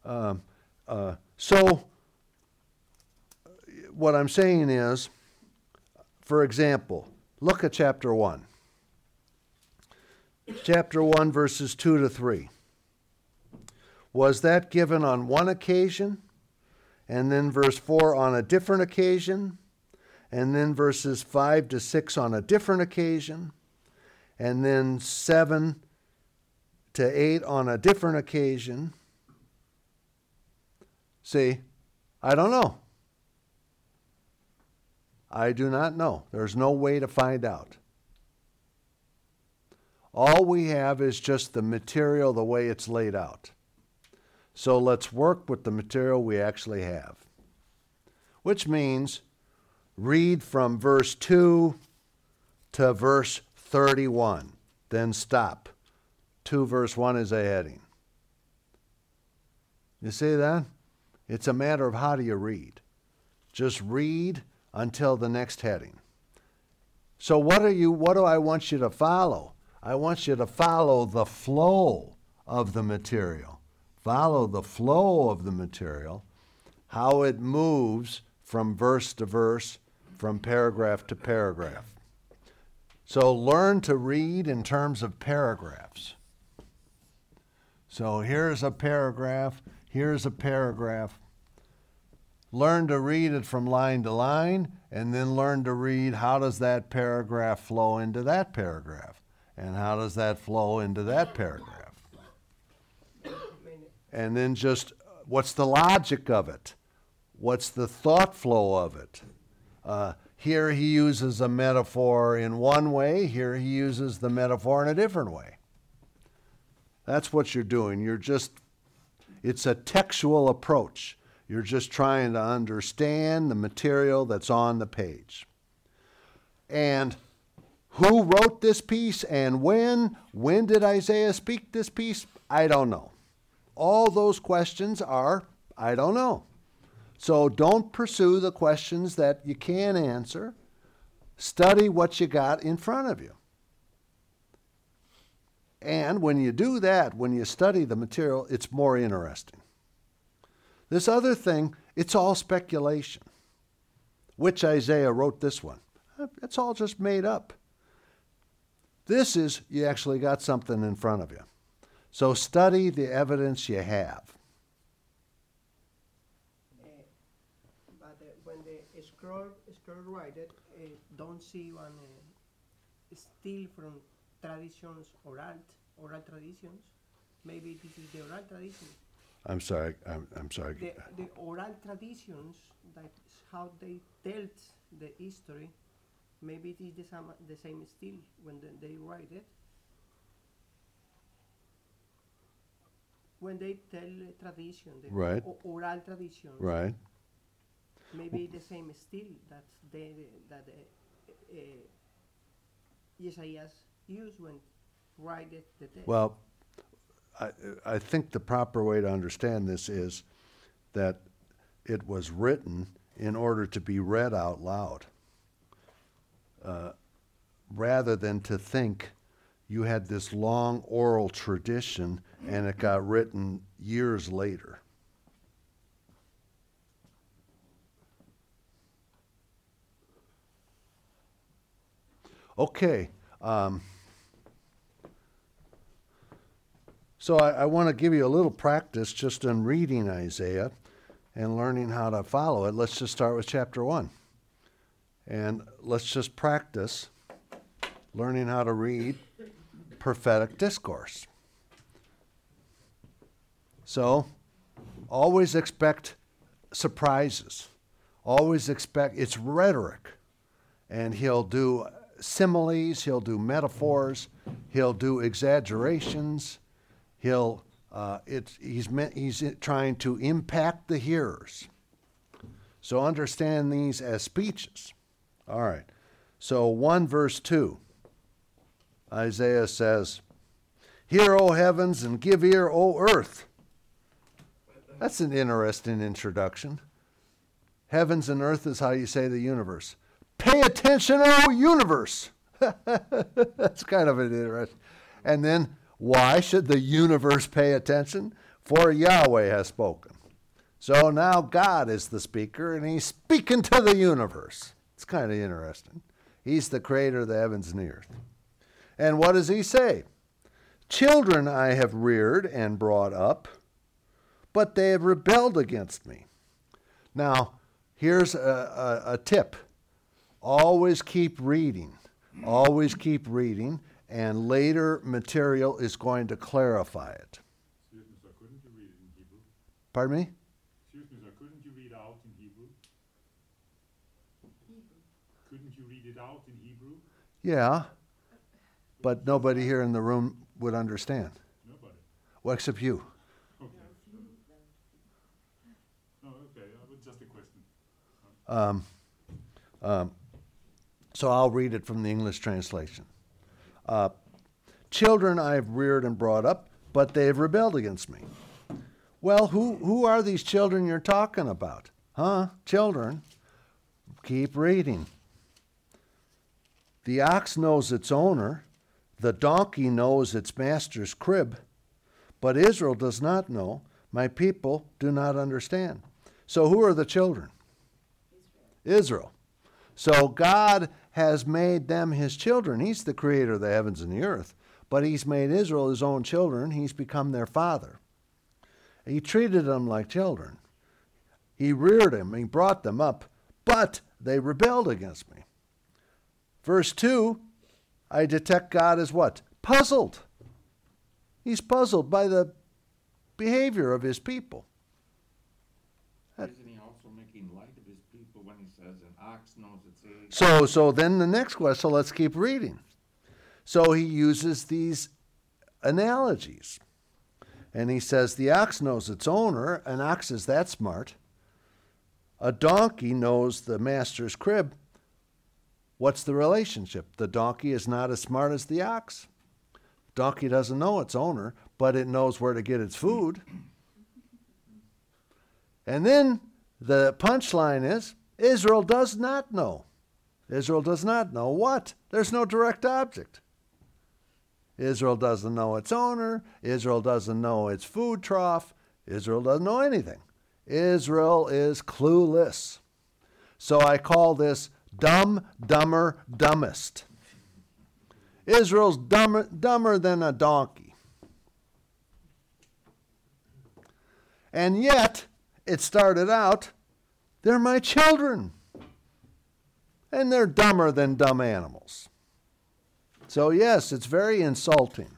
Um, uh, so what I'm saying is, for example, look at chapter one. Chapter one, verses two to three. Was that given on one occasion? and then verse 4 on a different occasion, and then verses 5 to 6 on a different occasion, and then 7 to 8 on a different occasion. See, I don't know. I do not know. There's no way to find out. All we have is just the material the way it's laid out. So let's work with the material we actually have. Which means read from verse 2 to verse 31, then stop. 2 verse 1 is a heading. You see that? It's a matter of how do you read. Just read until the next heading. So what are you what do I want you to follow? I want you to follow the flow of the material follow the flow of the material, how it moves from verse to verse, from paragraph to paragraph. So learn to read in terms of paragraphs. So here's a paragraph, here's a paragraph. Learn to read it from line to line, and then learn to read how does that paragraph flow into that paragraph, and how does that flow into that paragraph. And then just what's the logic of it? What's the thought flow of it? Uh, here he uses a metaphor in one way, here he uses the metaphor in a different way. That's what you're doing. You're just, it's a textual approach. You're just trying to understand the material that's on the page. And who wrote this piece and when? When did Isaiah speak this piece? I don't know. All those questions are, I don't know. So don't pursue the questions that you can answer. Study what you got in front of you. And when you do that, when you study the material, it's more interesting. This other thing, it's all speculation. Which Isaiah wrote this one? It's all just made up. This is, you actually got something in front of you. So study the evidence you have. But uh, when the scroll scroll writer uh, don't see one uh, steal from traditions oral oral traditions, maybe this is the oral tradition. I'm sorry, I'm, I'm sorry. The, the oral traditions that is how they tell the history. Maybe it is the same the same still when the, they write it. When they tell tradition, the Right. oral tradition. Right. maybe the same still that they that uh, uh, Isaiah used when it the text. Well, I, I think the proper way to understand this is that it was written in order to be read out loud, uh, rather than to think you had this long oral tradition and it got written years later. Okay. Um, So I, I want to give you a little practice just in reading Isaiah and learning how to follow it. Let's just start with chapter one. And let's just practice learning how to read prophetic discourse. So always expect surprises. Always expect it's rhetoric. And he'll do similes, he'll do metaphors, he'll do exaggerations he'll uh, it's, he's meant, he's trying to impact the hearers. So understand these as speeches. All right. So 1 verse 2. Isaiah says, Hear, O heavens, and give ear, O earth. That's an interesting introduction. Heavens and earth is how you say the universe. Pay attention, O universe. That's kind of an interesting. And then why should the universe pay attention? For Yahweh has spoken. So now God is the speaker, and he's speaking to the universe. It's kind of interesting. He's the creator of the heavens and the earth. And what does he say? Children I have reared and brought up, but they have rebelled against me. Now, here's a, a, a tip always keep reading. Always keep reading and later material is going to clarify it. Excuse me, sir, couldn't you read it in Hebrew? Pardon me? Excuse me, sir, couldn't you read out in Hebrew? Couldn't you read it out in Hebrew? Yeah, but nobody here in the room would understand. Nobody. Well, except you. Okay. No, okay, uh, just a question. Um, um, so I'll read it from the English translation. Uh, Children I have reared and brought up, but they have rebelled against me. Well, who, who are these children you're talking about? Huh? Children. Keep reading. The ox knows its owner, the donkey knows its master's crib, but Israel does not know, My people do not understand. So, who are the children? Israel. So, God has made them his children. He's the creator of the heavens and the earth, but he's made Israel his own children. He's become their father. He treated them like children. He reared them, he brought them up, but they rebelled against me. Verse 2 I detect God as what? Puzzled. He's puzzled by the behavior of his people. Isn't he also making light of his people when he says an ox knows its age? So, so then the next question, so let's keep reading. So he uses these analogies. And he says the ox knows its owner. An ox is that smart. A donkey knows the master's crib. What's the relationship? The donkey is not as smart as the ox. Donkey doesn't know its owner, but it knows where to get its food. And then the punchline is Israel does not know. Israel does not know what? There's no direct object. Israel doesn't know its owner. Israel doesn't know its food trough. Israel doesn't know anything. Israel is clueless. So I call this dumb, dumber, dumbest. Israel's dumber, dumber than a donkey. And yet, it started out, they're my children. And they're dumber than dumb animals. So, yes, it's very insulting.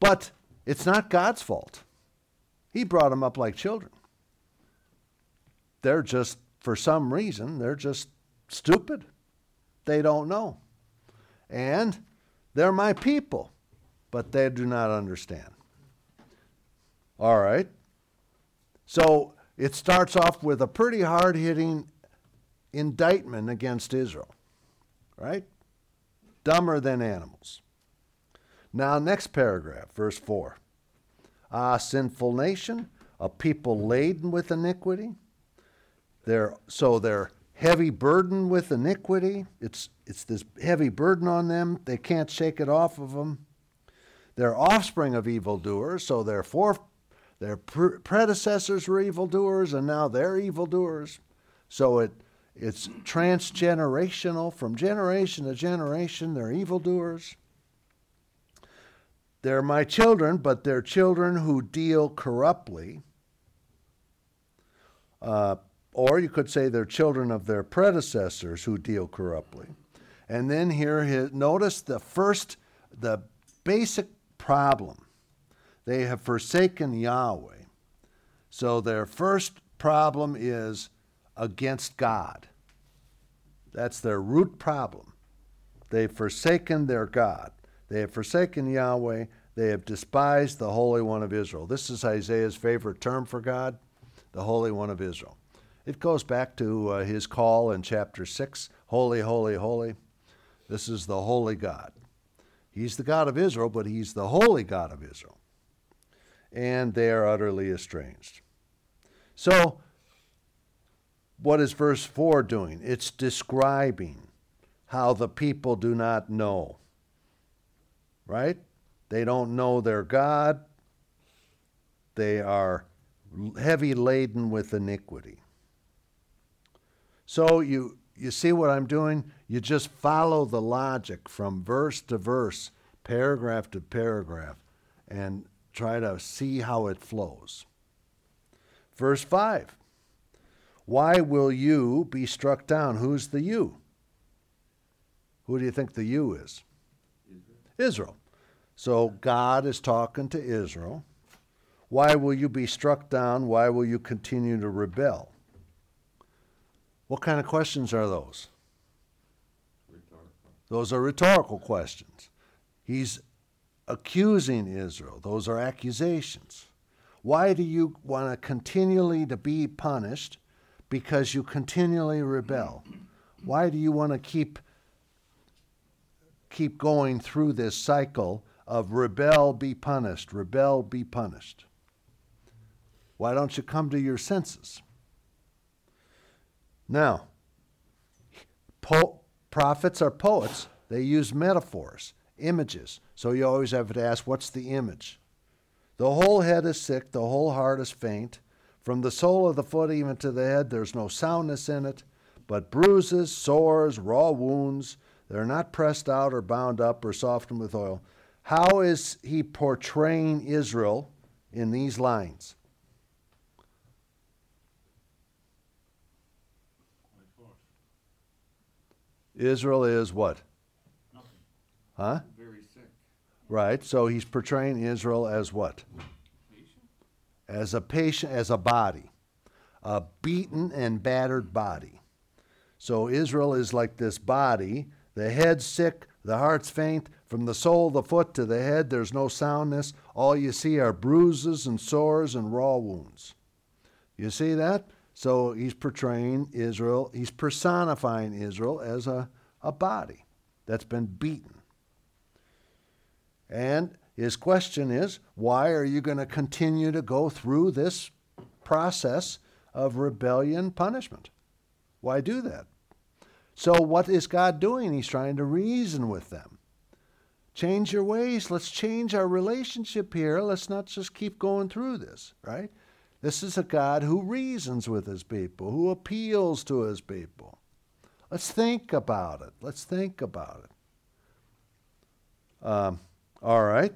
But it's not God's fault. He brought them up like children. They're just, for some reason, they're just stupid. They don't know. And they're my people, but they do not understand. All right. So it starts off with a pretty hard hitting indictment against Israel, right? Dumber than animals. Now, next paragraph, verse 4. Ah, sinful nation, a people laden with iniquity. They're, so they're heavy burden with iniquity. It's, it's this heavy burden on them. They can't shake it off of them. They're offspring of evildoers, so their, fore, their pre- predecessors were evildoers, and now they're evildoers. So it, it's transgenerational. From generation to generation, they're evildoers. They're my children, but they're children who deal corruptly. Uh, or you could say they're children of their predecessors who deal corruptly. And then here, notice the first, the basic problem. They have forsaken Yahweh. So their first problem is against God. That's their root problem. They've forsaken their God. They have forsaken Yahweh. They have despised the Holy One of Israel. This is Isaiah's favorite term for God, the Holy One of Israel. It goes back to uh, his call in chapter 6 Holy, holy, holy. This is the holy God. He's the God of Israel, but he's the holy God of Israel. And they are utterly estranged. So, what is verse 4 doing? It's describing how the people do not know. Right? They don't know their God. They are heavy laden with iniquity. So you you see what I'm doing? You just follow the logic from verse to verse, paragraph to paragraph, and try to see how it flows. Verse 5 Why will you be struck down? Who's the you? Who do you think the you is? Israel. Israel. So God is talking to Israel. Why will you be struck down? Why will you continue to rebel? What kind of questions are those? Rhetorical. Those are rhetorical questions. He's accusing Israel. Those are accusations. Why do you want to continually to be punished? Because you continually rebel. Why do you want to keep keep going through this cycle of rebel be punished, rebel be punished? Why don't you come to your senses? Now, po- prophets are poets. They use metaphors, images. So you always have to ask, what's the image? The whole head is sick, the whole heart is faint. From the sole of the foot even to the head, there's no soundness in it, but bruises, sores, raw wounds. They're not pressed out or bound up or softened with oil. How is he portraying Israel in these lines? Israel is what? Huh? Very sick. Right. So he's portraying Israel as what? As a patient, as a body, a beaten and battered body. So Israel is like this body, the head's sick, the heart's faint, from the sole of the foot to the head, there's no soundness. All you see are bruises and sores and raw wounds. You see that? So he's portraying Israel, he's personifying Israel as a, a body that's been beaten. And his question is why are you going to continue to go through this process of rebellion punishment? Why do that? So, what is God doing? He's trying to reason with them. Change your ways. Let's change our relationship here. Let's not just keep going through this, right? This is a God who reasons with his people, who appeals to his people. Let's think about it. Let's think about it. Um, all right.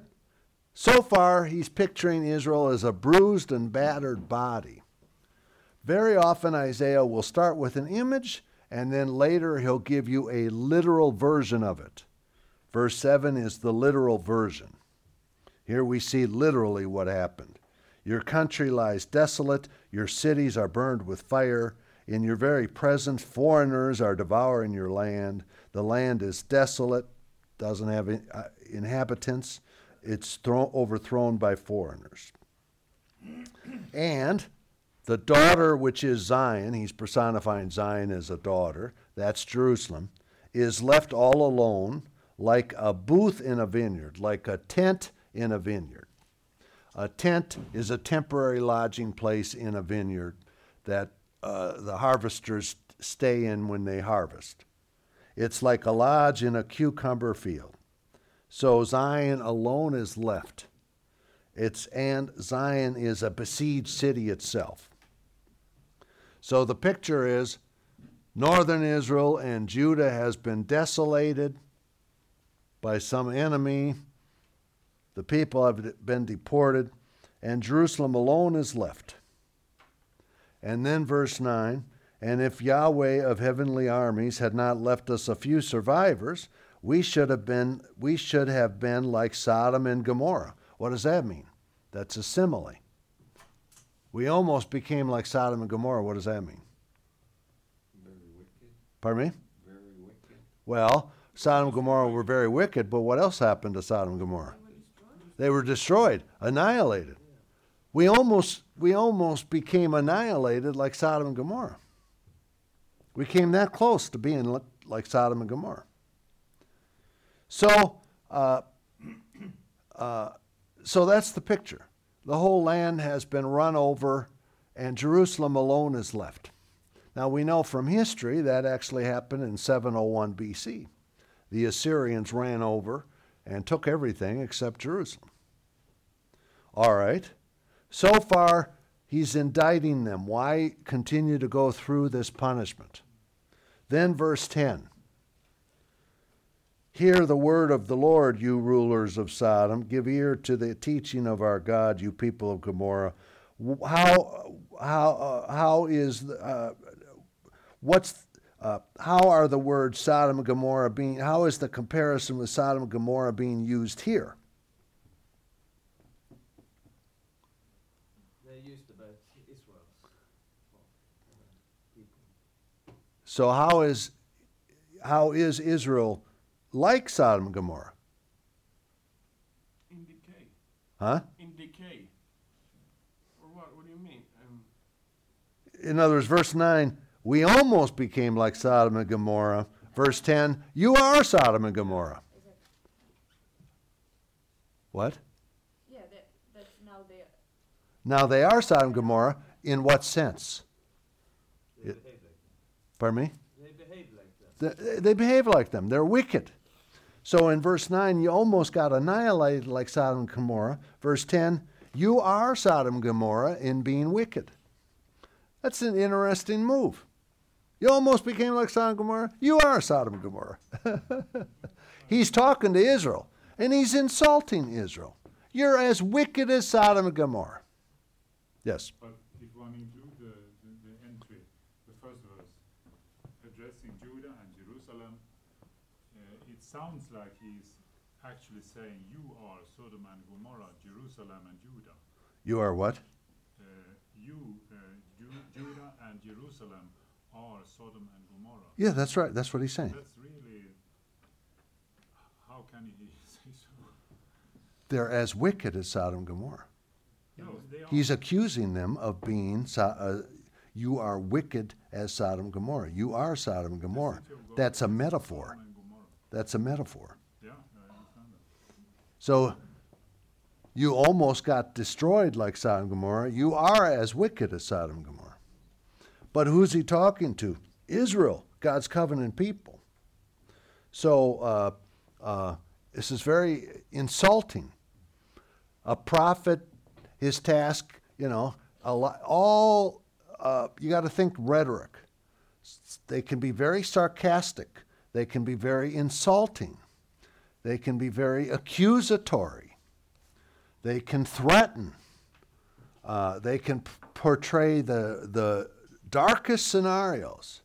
So far, he's picturing Israel as a bruised and battered body. Very often, Isaiah will start with an image, and then later he'll give you a literal version of it. Verse 7 is the literal version. Here we see literally what happened. Your country lies desolate, your cities are burned with fire. In your very presence, foreigners are devouring your land. The land is desolate, doesn't have uh, inhabitants, it's thrown, overthrown by foreigners. And the daughter, which is Zion, he's personifying Zion as a daughter, that's Jerusalem, is left all alone like a booth in a vineyard, like a tent in a vineyard. A tent is a temporary lodging place in a vineyard that uh, the harvesters stay in when they harvest. It's like a lodge in a cucumber field. So Zion alone is left. It's and Zion is a besieged city itself. So the picture is northern Israel and Judah has been desolated by some enemy. The people have been deported, and Jerusalem alone is left. And then verse 9 And if Yahweh of heavenly armies had not left us a few survivors, we should have been, we should have been like Sodom and Gomorrah. What does that mean? That's a simile. We almost became like Sodom and Gomorrah. What does that mean? Very wicked, Pardon me? very wicked. Well, Sodom and Gomorrah were very wicked, but what else happened to Sodom and Gomorrah? They were destroyed. annihilated. We almost we almost became annihilated like Sodom and Gomorrah. We came that close to being like Sodom and Gomorrah. So, uh, uh, so that's the picture. The whole land has been run over, and Jerusalem alone is left. Now we know from history that actually happened in 701 BC. The Assyrians ran over and took everything except Jerusalem. All right. So far, he's indicting them. Why continue to go through this punishment? Then, verse 10 Hear the word of the Lord, you rulers of Sodom. Give ear to the teaching of our God, you people of Gomorrah. How, how, uh, how is, uh, what's, uh, how are the words Sodom and Gomorrah being, how is the comparison with Sodom and Gomorrah being used here? They used about Israel. So how is how is Israel like Sodom and Gomorrah? In decay. Huh? In decay. Or what? What do you mean? Um, In other words, verse nine, we almost became like Sodom and Gomorrah. Verse ten, you are Sodom and Gomorrah. What? Yeah, that, that's now they are. Now they are Sodom and Gomorrah. In what sense? They It- behave like them. Pardon me? They behave like them. They, they behave like them. They're wicked. So in verse 9, you almost got annihilated like Sodom and Gomorrah. Verse 10, You are Sodom and Gomorrah in being wicked. That's an interesting move. You almost became like Sodom and Gomorrah. You are Sodom and Gomorrah. he's talking to Israel, and he's insulting Israel. You're as wicked as Sodom and Gomorrah. Yes. But if one include the, the, the entry, the first verse, addressing Judah and Jerusalem, uh, it sounds actually saying, You are Sodom and Gomorrah, Jerusalem and Judah. You are what? Uh, you, uh, Ju- Judah and Jerusalem, are Sodom and Gomorrah. Yeah, that's right. That's what he's saying. That's really. How can he say so? They're as wicked as Sodom and Gomorrah. No, they are. He's accusing them of being, uh, you are wicked as Sodom and Gomorrah. You are Sodom and Gomorrah. city of God That's a metaphor. Sodom and Gomorrah. That's a metaphor. Yeah, I understand that. So you almost got destroyed like Sodom and Gomorrah. You are as wicked as Sodom and Gomorrah. But who's he talking to? Israel, God's covenant people. So uh, uh, this is very insulting. A prophet, his task, you know, lot, all, uh, you got to think rhetoric. They can be very sarcastic, they can be very insulting. They can be very accusatory. They can threaten. Uh, they can p- portray the, the darkest scenarios.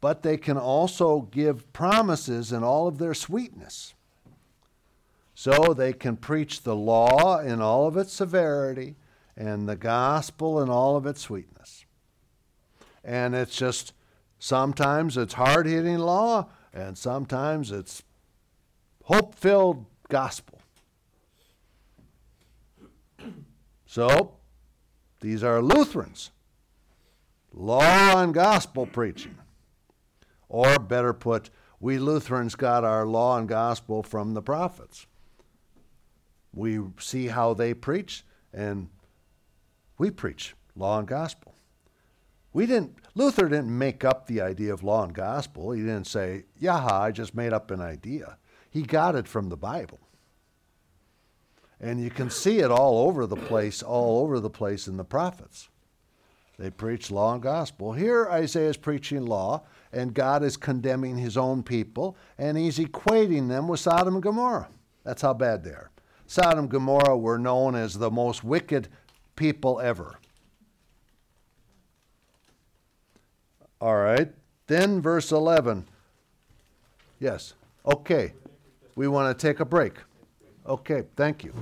But they can also give promises in all of their sweetness. So they can preach the law in all of its severity and the gospel in all of its sweetness. And it's just sometimes it's hard hitting law, and sometimes it's hope filled gospel. So, these are Lutherans. Law and gospel preaching. Or, better put, we Lutherans got our law and gospel from the prophets. We see how they preach, and we preach law and gospel. We didn't, Luther didn't make up the idea of law and gospel. He didn't say, Yaha, I just made up an idea. He got it from the Bible. And you can see it all over the place, all over the place in the prophets. They preach law and gospel. Here, Isaiah is preaching law, and God is condemning his own people, and he's equating them with Sodom and Gomorrah. That's how bad they are. Sodom and Gomorrah were known as the most wicked people ever. All right. Then, verse 11. Yes. Okay. We want to take a break. Okay, thank you.